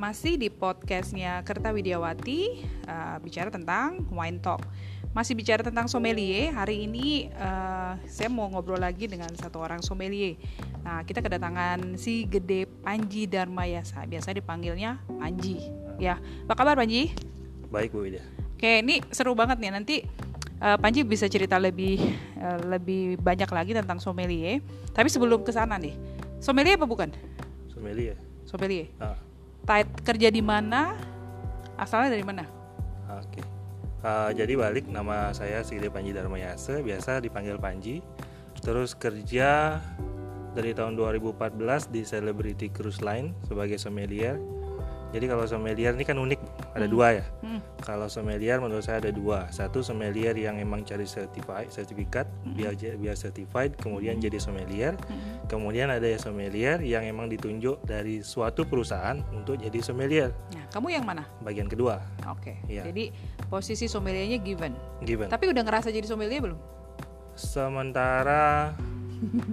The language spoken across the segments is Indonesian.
masih di podcastnya Kerta Widiawati uh, bicara tentang wine talk. Masih bicara tentang sommelier. Hari ini uh, saya mau ngobrol lagi dengan satu orang sommelier. Nah, kita kedatangan si Gede Panji Darmayasa. Biasa dipanggilnya Panji. Ya, apa kabar Panji? Baik Bu Widya. Oke, ini seru banget nih. Nanti uh, Panji bisa cerita lebih uh, lebih banyak lagi tentang sommelier. Tapi sebelum ke sana nih, sommelier apa bukan? Sommelier. Sommelier. Ah, kerja di mana? Asalnya dari mana? Oke. Ah, jadi balik nama saya Sigde Panji Darmayase, biasa dipanggil Panji. Terus kerja dari tahun 2014 di Celebrity Cruise Line sebagai sommelier. Jadi kalau sommelier ini kan unik, ada Hmm. dua ya. Hmm. Kalau sommelier menurut saya ada dua. Satu sommelier yang emang cari certified, sertifikat Hmm. biar biar certified, kemudian jadi sommelier. Hmm. Kemudian ada ya sommelier yang emang ditunjuk dari suatu perusahaan untuk jadi sommelier. Nah, kamu yang mana? Bagian kedua, Oke. Iya. Jadi posisi sommeliernya given. given. Tapi udah ngerasa jadi sommelier belum? Sementara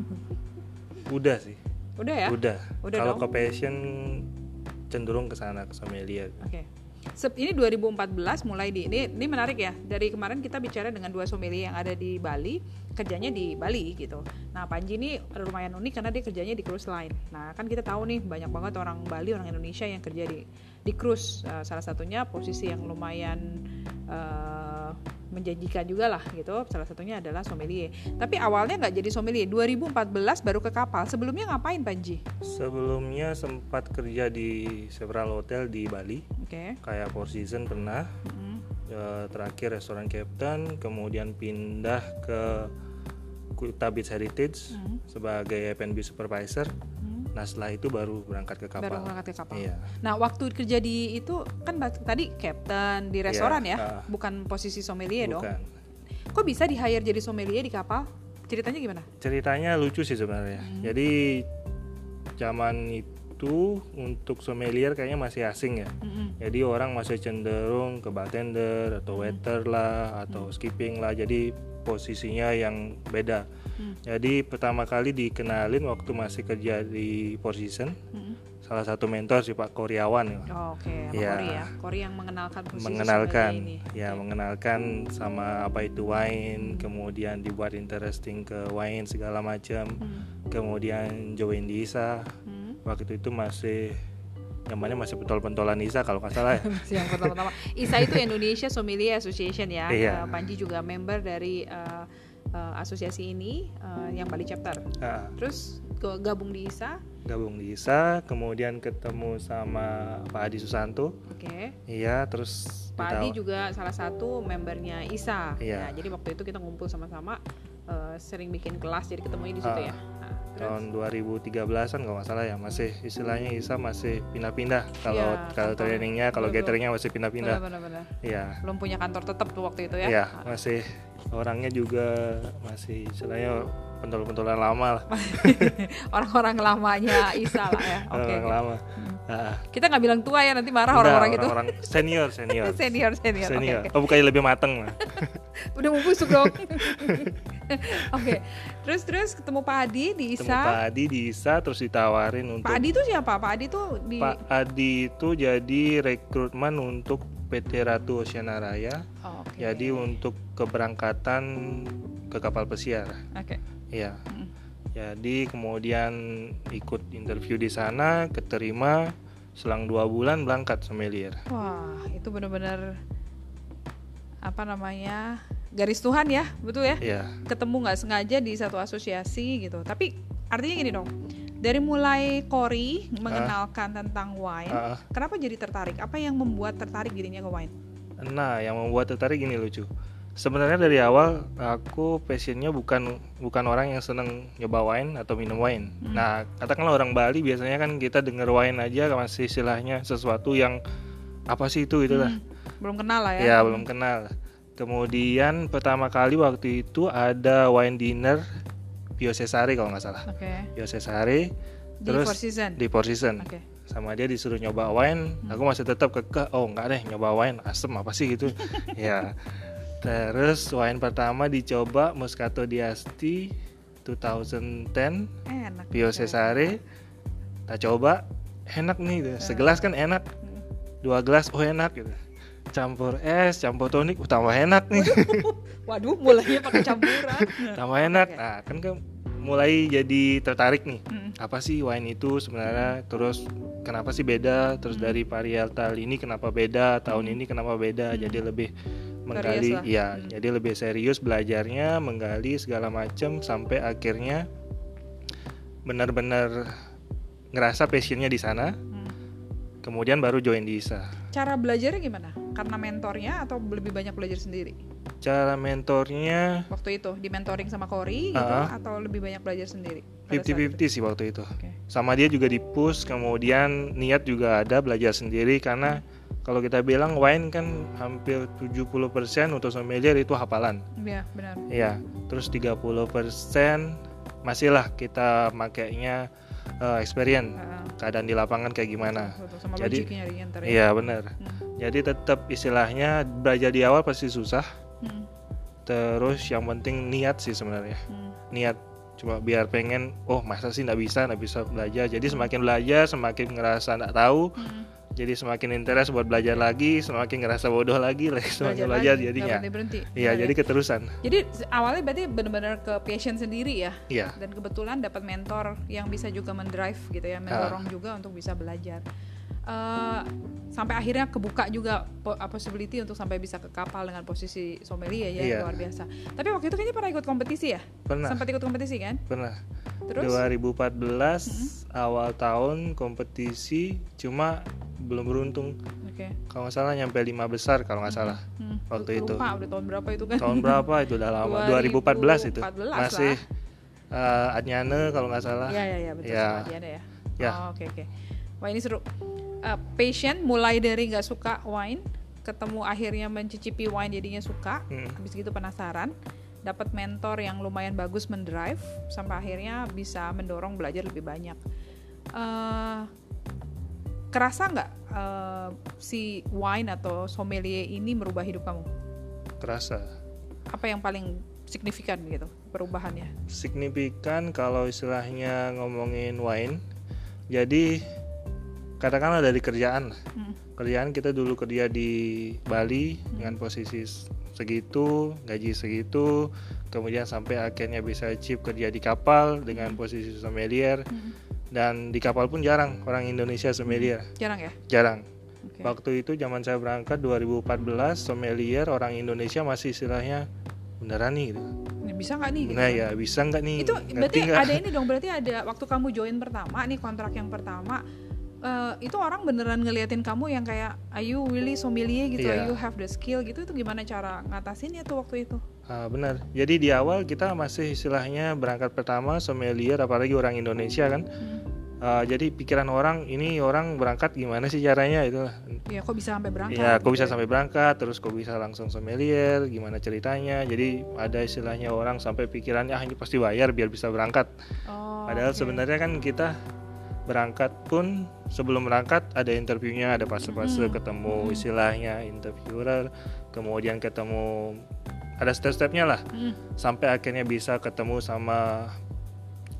udah sih, Udah ya? udah. Udah Kalau ke passion cenderung ke sana ke sommelier. Oke. Sep- Ini 2014 mulai di ini ini menarik ya. Dari kemarin kita bicara dengan dua sommelier yang ada di Bali, kerjanya di Bali gitu. Nah, Panji ini lumayan unik karena dia kerjanya di cruise line. Nah, kan kita tahu nih banyak banget orang Bali, orang Indonesia yang kerja di di cruise. Eh, salah satunya posisi yang lumayan eh, menjanjikan juga lah gitu. Salah satunya adalah sommelier. Tapi awalnya nggak jadi sommelier. 2014 baru ke kapal. Sebelumnya ngapain Panji? Sebelumnya sempat kerja di several hotel di Bali, Oke. kayak Four Seasons pernah. Mm-mm. Eh, terakhir restoran Captain, kemudian pindah ke Kuta Beach Heritage Mm. sebagai F&B supervisor. Nah setelah itu baru berangkat ke kapal. Baru berangkat ke kapal. Iya. Nah, waktu kerja di itu kan tadi captain di restoran Iya, ya, ah. bukan posisi sommelier dong. Bukan. Kok bisa di hire jadi sommelier di kapal? Ceritanya gimana? Ceritanya lucu sih sebenarnya. Hmm. Jadi zaman itu untuk sommelier kayaknya masih asing ya. Mm-mm. Jadi orang masih cenderung ke bartender Hmm. atau waiter lah atau skipping lah. Jadi posisinya yang beda. Hmm. Jadi pertama kali dikenalin waktu masih kerja di Four Seasons. Mm-mm. Salah satu mentor si Pak Koryawan ya. Oh, Oke, sama Iya. Kori ya. Kori yang mengenalkan posisi mengenalkan ini. ya Oke. mengenalkan sama apa itu wine kemudian dibuat interesting ke wine segala macam Hmm. kemudian join di ISA Hmm. waktu itu masih namanya masih pentol-pentolan ISA kalau nggak salah ya yang pertama-tama. ISA itu Indonesia Sommelier Association ya. Iya. Eh, Panji juga member dari eh, eh, asosiasi ini eh, yang Bali chapter. Ah, Terus gabung di ISA. gabung di ISA kemudian ketemu sama Pak Adi Susanto Oke. iya terus Pak Adi juga salah satu membernya ISA. Iya. Nah, jadi waktu itu kita ngumpul sama-sama eh, sering bikin kelas jadi ketemunya di situ Ah. ya. Nah, tahun 2013an kalau nggak salah ya masih istilahnya ISA masih pindah-pindah kalau Iya, kalau kantor. trainingnya kalau gatheringnya masih pindah-pindah iya belum punya kantor tetap tuh waktu itu ya. Iya, masih orangnya juga masih istilahnya pentol-pentolan lama lah, Orang-orang lamanya ISA lah ya. Oke. orang oke. lama. Hmm. Ah, Kita nggak bilang tua ya nanti marah orang-orang itu. orang-orang senior, senior, senior senior. Senior. oke. Oh, bukannya lebih mateng lah. Udah mau busuk dong. Oke. Terus terus ketemu Pak Adi di Ketemu ISA. Pak Adi di ISA terus ditawarin untuk Pak Adi itu siapa? Pak Adi tuh di Pak Adi itu jadi rekrutmen untuk PT Ratu Oceana Raya. Oh, oke. Jadi untuk keberangkatan ke kapal pesiar. Oke. Iya. Mm. Jadi kemudian ikut interview di sana, keterima, selang dua bulan berangkat sommelier. Wah, itu benar-benar apa namanya garis Tuhan ya, betul ya? Iya, Ketemu nggak sengaja di satu asosiasi gitu. Tapi artinya gini dong, dari mulai Kori mengenalkan tentang wine, ah. kenapa jadi tertarik? Apa yang membuat tertarik dirinya ke wine? Nah, yang membuat tertarik gini lucu. Sebenarnya dari awal aku passionnya bukan bukan orang yang seneng nyoba wine atau minum wine. Hmm. Nah, katakanlah orang Bali biasanya kan kita denger wine aja masih istilahnya sesuatu yang apa sih itu gitu lah. Hmm, belum kenal lah ya? Ya belum kenal. Kemudian pertama kali waktu itu ada wine dinner Pio Cesare kalau nggak salah. Oke. Pio Cesare Di terus Four Season. di Four Seasons. Oke. sama dia disuruh nyoba wine aku masih tetap kekeh oh enggak deh nyoba wine asem apa sih gitu ya terus wine pertama dicoba Moscato d'Asti 2010 Enak. Pio Cesare kita coba enak nih segelas kan enak dua gelas oh enak gitu campur es campur tonik uh, tambah enak nih. Waduh, mulainya pakai campuran. tambah enak. Oke. nah kan kan mulai jadi tertarik nih. Mm. apa sih wine itu sebenarnya? Terus kenapa sih beda? Terus dari varietal ini kenapa beda? Tahun ini kenapa beda? Jadi lebih menggali ya Hmm. jadi lebih serius belajarnya menggali segala macam sampai akhirnya benar-benar ngerasa passionnya di sana. Hmm. kemudian baru join di ISA Cara belajarnya gimana? Karena mentornya atau lebih banyak belajar sendiri? cara mentornya Waktu itu di mentoring sama Cory gitu atau lebih banyak belajar sendiri? pada saat itu? 50-50 sih waktu itu Oke. sama dia juga di push kemudian niat juga ada belajar sendiri karena kalau kita bilang wine kan hampir 70% untuk sommelier itu hafalan Iya, benar. ya terus 30% masih lah kita makainya eh, experience Ah, keadaan di lapangan kayak gimana betul, sama Jadi- ntar ya. iya benar Hmm. jadi tetap istilahnya belajar di awal pasti susah Hmm. terus yang penting niat sih sebenarnya Hmm. niat cuma biar pengen oh masa sih nggak bisa nggak bisa belajar jadi semakin belajar semakin ngerasa nggak tahu Hmm. Jadi semakin interest buat belajar lagi semakin ngerasa bodoh lagi lagi semakin belajar lagi, jadinya berhenti berhenti. iya Benar jadi ya? keterusan Jadi awalnya berarti benar-benar ke passion sendiri ya. iya Dan kebetulan dapat mentor yang bisa juga mendrive gitu ya, mendorong juga untuk bisa belajar. Eh, sampai akhirnya kebuka juga uh, possibility untuk sampai bisa ke kapal dengan posisi sommelier ya Iya. luar biasa. Tapi waktu itu kayaknya pernah ikut kompetisi ya? pernah Sempat ikut kompetisi kan? pernah Terus 2014 awal tahun kompetisi cuma belum beruntung oke. kalau nggak salah nyampe lima besar kalau nggak salah Hmm, Waktu itu. lupa udah tahun berapa itu kan? tahun berapa itu udah lama 2014 itu 2014 masih eh, Adnyane kalau nggak salah Iya iya iya betul Ya. sama Diana ya. Ya. Oh, Oke oke. Wah ini seru. Uh, patient mulai dari nggak suka wine, ketemu akhirnya mencicipi wine jadinya suka, Hmm. habis gitu penasaran, dapat mentor yang lumayan bagus mendrive, sampai akhirnya bisa mendorong belajar lebih banyak. Eh, kerasa nggak eh, si wine atau sommelier ini merubah hidup kamu? kerasa Apa yang paling signifikan gitu perubahannya? signifikan kalau istilahnya ngomongin wine jadi katakanlah dari kerjaan. Hmm. kerjaan kita dulu kerja di Bali dengan posisi segitu gaji segitu kemudian sampai akhirnya bisa achieve kerja di kapal dengan posisi sommelier Hmm. Dan di kapal pun jarang orang Indonesia sommelier Jarang ya? jarang Oke. waktu itu zaman saya berangkat 2014 sommelier orang Indonesia masih istilahnya beneran nih gitu. Ini Bisa nggak nih? gitu nah kan? ya bisa nggak nih itu berarti ada ini dong berarti ada waktu kamu join pertama nih kontrak yang pertama eh, itu orang beneran ngeliatin kamu yang kayak are you really sommelier gitu Iya. are you have the skill gitu itu gimana cara ngatasinnya tuh waktu itu Ah, benar. Jadi di awal kita masih istilahnya berangkat pertama sommelier apalagi orang Indonesia kan. Hmm. Ah, jadi pikiran orang ini orang berangkat gimana sih caranya itu. ya kok bisa sampai berangkat Ya, kok gitu bisa ya? sampai berangkat, terus kok bisa langsung sommelier, gimana ceritanya. Jadi ada istilahnya orang sampai pikirannya ah ini pasti bayar biar bisa berangkat. Oh, Padahal oke. sebenarnya kan kita berangkat pun sebelum berangkat ada interviewnya, ada fase-fase Mm-mm. ketemu Mm-mm. istilahnya interviewer, kemudian ketemu ada step-stepnya lah Hmm. sampai akhirnya bisa ketemu sama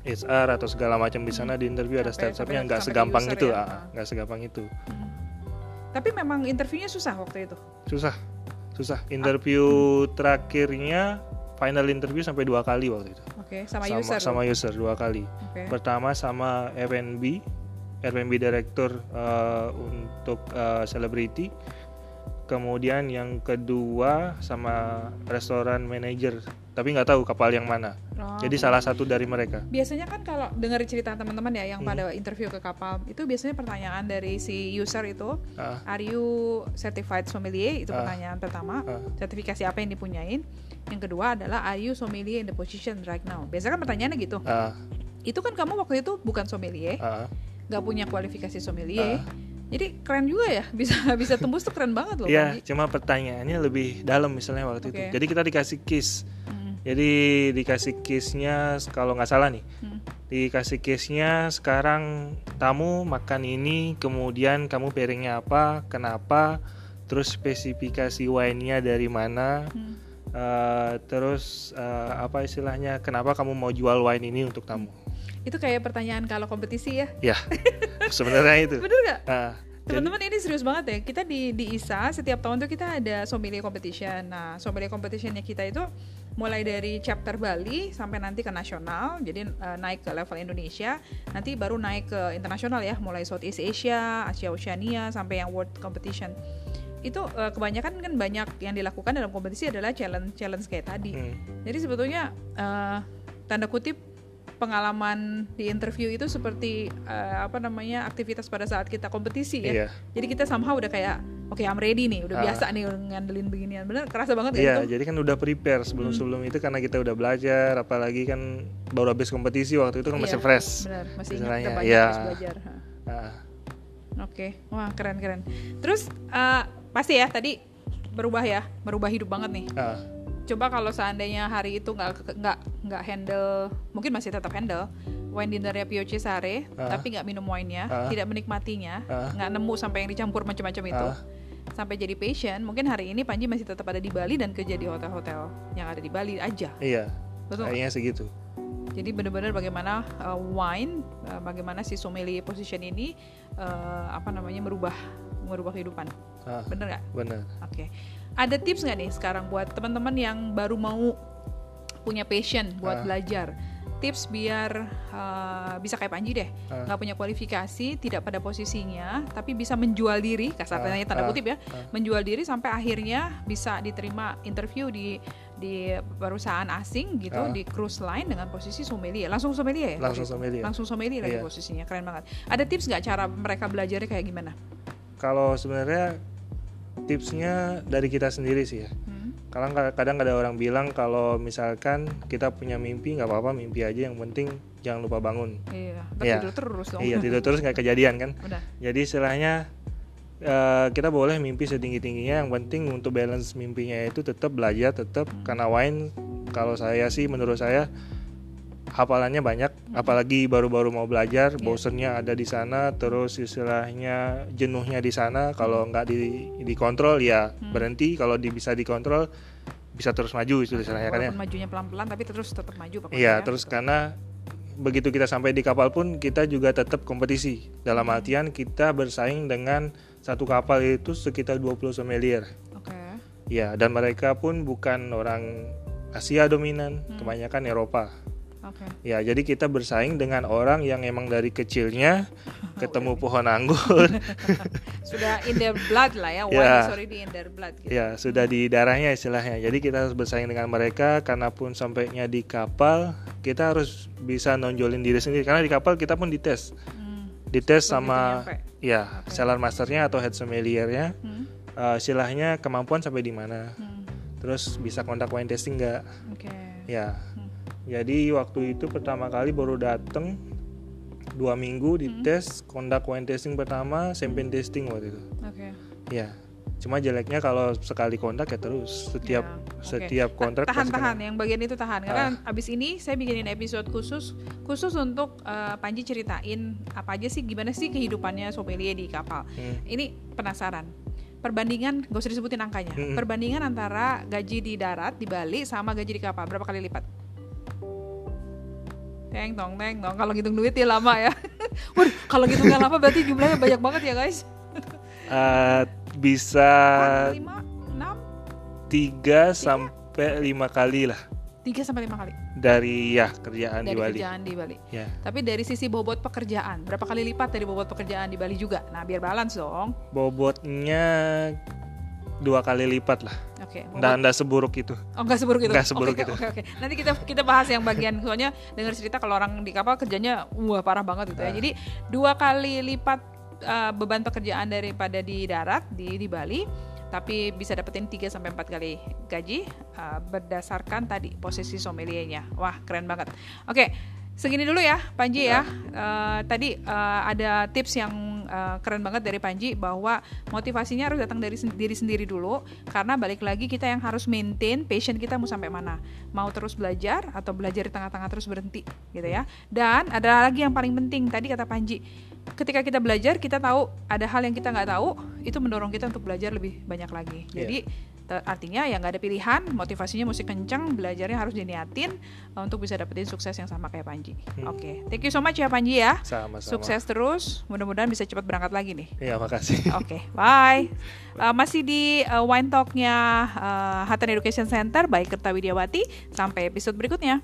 HR atau segala macam di sana di interview ada step-stepnya nggak segampang itu ya? ah, nggak segampang itu Hmm. tapi memang interviewnya susah waktu itu susah susah interview terakhirnya final interview sampai dua kali waktu itu oke sama, sama user sama user dua kali. Oke. Pertama sama F&B F&B director eh, untuk eh, celebrity kemudian yang kedua sama restoran manager. Tapi nggak tahu kapal yang mana Oh, jadi salah satu dari mereka biasanya kan kalau dengar cerita teman-teman ya yang Hmm. pada interview ke kapal itu biasanya pertanyaan dari si user itu Ah, Are you certified sommelier? Itu Ah. pertanyaan pertama. ah. Sertifikasi apa yang dipunyain? Yang kedua adalah Are you sommelier in the position right now? Biasanya kan pertanyaannya gitu. Ah, Itu kan kamu waktu itu bukan sommelier, ah, nggak punya kualifikasi sommelier. Ah. Jadi keren juga ya, bisa bisa tembus tuh keren banget loh. Iya, cuma pertanyaannya lebih dalam misalnya waktu itu. Oke. Jadi kita dikasih case. Hmm, Jadi dikasih case-nya kalau nggak salah nih, hmm, dikasih case-nya sekarang kamu makan ini, kemudian kamu pairingnya apa, kenapa, terus spesifikasi wine-nya dari mana, hmm. eh, terus eh, apa istilahnya, kenapa kamu mau jual wine ini untuk tamu? Itu kayak pertanyaan kalau kompetisi ya. Ya, sebenarnya itu. Bener nggak? Nah, Teman-teman ini serius banget ya. Kita di di ISA setiap tahun tuh kita ada sommelier competition. Nah, sommelier competitionnya kita itu mulai dari chapter Bali sampai nanti ke nasional. Jadi uh, naik ke level Indonesia, nanti baru naik ke internasional ya, mulai Southeast Asia, Asia Oceania sampai yang world competition. Itu uh, kebanyakan kan banyak yang dilakukan dalam kompetisi adalah challenge challenge kayak tadi. Hmm. Jadi sebetulnya uh, tanda kutip pengalaman di interview itu seperti uh, apa namanya aktivitas pada saat kita kompetisi ya. Iya. Jadi kita somehow udah kayak oke I'm ready nih, udah Ah. biasa nih ngandelin beginian. Bener kerasa banget Iya, ya itu. jadi kan udah prepare sebelum-sebelum itu karena kita udah belajar, apalagi kan baru habis kompetisi waktu itu kan masih Iya, fresh. Bener, masih ingat udah banyak iya. harus belajar. Nah, Oke, wah keren keren. Terus uh, pasti ya tadi berubah ya, berubah hidup banget nih. ah, Coba kalau seandainya hari itu nggak nggak nggak handle, mungkin masih tetap handle wine dinnernya Pioce Sare, Ah. tapi nggak minum wine-nya, Ah. tidak menikmatinya, nggak nemu sampai yang dicampur macam-macam itu, Ah. Sampai jadi patient. Mungkin hari ini Panji masih tetap ada di Bali dan kerja di hotel-hotel yang ada di Bali aja. iya. Betul. Kayaknya segitu. Jadi benar-benar bagaimana uh, wine, uh, bagaimana si sommelier position ini uh, apa namanya merubah merubah kehidupan. Ah, Bener nggak? benar. Oke. Ada tips nggak nih sekarang buat teman-teman yang baru mau punya passion buat Ah. belajar? Tips biar uh, bisa kayak Panji deh, Ah. nggak punya kualifikasi, tidak pada posisinya, tapi bisa menjual diri, kasarnya Ah, tanda ah, kutip ya, ah. menjual diri sampai akhirnya bisa diterima interview di di perusahaan asing gitu, Ah. di cruise line dengan posisi sommelier, langsung sommelier ya? Langsung sommelier. Langsung sommelier lagi Iya. posisinya, keren banget. Ada tips nggak cara mereka belajarnya kayak gimana? Kalau sebenarnya tipsnya dari kita sendiri sih ya. Hmm? Kadang kadang ada orang bilang kalau misalkan kita punya mimpi nggak apa-apa mimpi aja yang penting jangan lupa bangun. Iya, Iya. tidur terus dong. Iya tidur terus nggak kejadian kan. Udah. Jadi istilahnya eh, kita boleh mimpi setinggi tingginya yang penting untuk balance mimpinya itu tetap belajar tetap karena wine kalau saya sih menurut saya hafalannya banyak apalagi baru-baru mau belajar bosennya ada di sana terus istilahnya jenuhnya di sana kalau nggak di dikontrol ya berhenti kalau di, bisa dikontrol bisa terus maju itu istilahnya kan ya majunya pelan-pelan tapi terus tetap maju pokoknya. Iya, ya. terus karena begitu kita sampai di kapal pun kita juga tetap kompetisi. Dalam artian kita bersaing dengan satu kapal itu sekitar 20 sommelier. Oke. Ya, dan mereka pun bukan orang Asia dominan, Hmm. kebanyakan Eropa. Oke. Ya, jadi kita bersaing dengan orang yang emang dari kecilnya ketemu pohon anggur, Sudah in their blood lah ya. Wine Ya. is already in their blood gitu. ya sudah di darahnya istilahnya. Jadi kita harus bersaing dengan mereka karena pun sampainya di kapal, kita harus bisa nonjolin diri sendiri karena di kapal kita pun dites. Hmm. dites Begitu sama nyampe. ya cellar masternya atau head sommeliernya Hmm. uh, istilahnya kemampuan sampai di mana Hmm. terus bisa kontak wine tasting nggak Oke. ya. Jadi waktu itu pertama kali baru dateng dua minggu Hmm. dites kontak wine tasting pertama champagne tasting waktu itu Oke. ya cuma jeleknya kalau sekali kontak ya terus setiap Ya, oke. setiap kontrak tahan tahan kena. yang bagian itu tahan karena Ah. abis ini saya bikinin episode khusus khusus untuk eh, Panji ceritain apa aja sih gimana sih kehidupannya sommelier di kapal Hmm. ini penasaran perbandingan gak usah disebutin angkanya Mm-mm. perbandingan antara gaji di darat di Bali sama gaji di kapal berapa kali lipat teng tong teng tong kalau ngitung duit ya lama ya. Waduh, kalau ngitungnya lama berarti jumlahnya banyak banget ya guys. Uh, bisa lima enam. Tiga sampai lima kali lah. Tiga sampai lima kali. Dari ya kerjaan dari di Bali. kerjaan di Bali. Ya. Tapi dari sisi bobot pekerjaan, berapa kali lipat dari bobot pekerjaan di Bali juga? Nah, biar balance dong. bobotnya dua kali lipat lah Oke. bobot- nggak nggak seburuk itu Oh, enggak seburuk itu. nggak seburuk Oke, itu. Oke, oke. Nanti kita kita bahas yang bagian soalnya dengar cerita kalau orang di kapal kerjanya wah parah banget gitu ya. Nah. Jadi, dua kali lipat uh, beban pekerjaan daripada di darat di di Bali. Tapi bisa dapetin 3 sampai 4 kali gaji uh, berdasarkan tadi posisi sommeliernya. Wah, keren banget. Oke, segini dulu ya Panji ya. Uh, tadi uh, ada tips yang uh, keren banget dari Panji bahwa motivasinya harus datang dari sen- diri sendiri dulu karena balik lagi kita yang harus maintain passion kita mau sampai mana. Mau terus belajar atau belajar di tengah-tengah terus berhenti gitu ya. Dan ada lagi yang paling penting tadi kata Panji, ketika kita belajar kita tahu ada hal yang kita nggak tahu itu mendorong kita untuk belajar lebih banyak lagi. Iya. Jadi Te- Artinya ya nggak ada pilihan, motivasinya musik kenceng, belajarnya harus diniatin uh, untuk bisa dapetin sukses yang sama kayak Panji. Hmm. Oke, thank you so much ya Panji ya. Sama-sama. Sukses terus, mudah-mudahan bisa cepat berangkat lagi nih. Iya, makasih. Oke, bye. Uh, masih di uh, Wine Talk-nya uh, Hatan Education Center by Kerta Widiawati. Sampai episode berikutnya.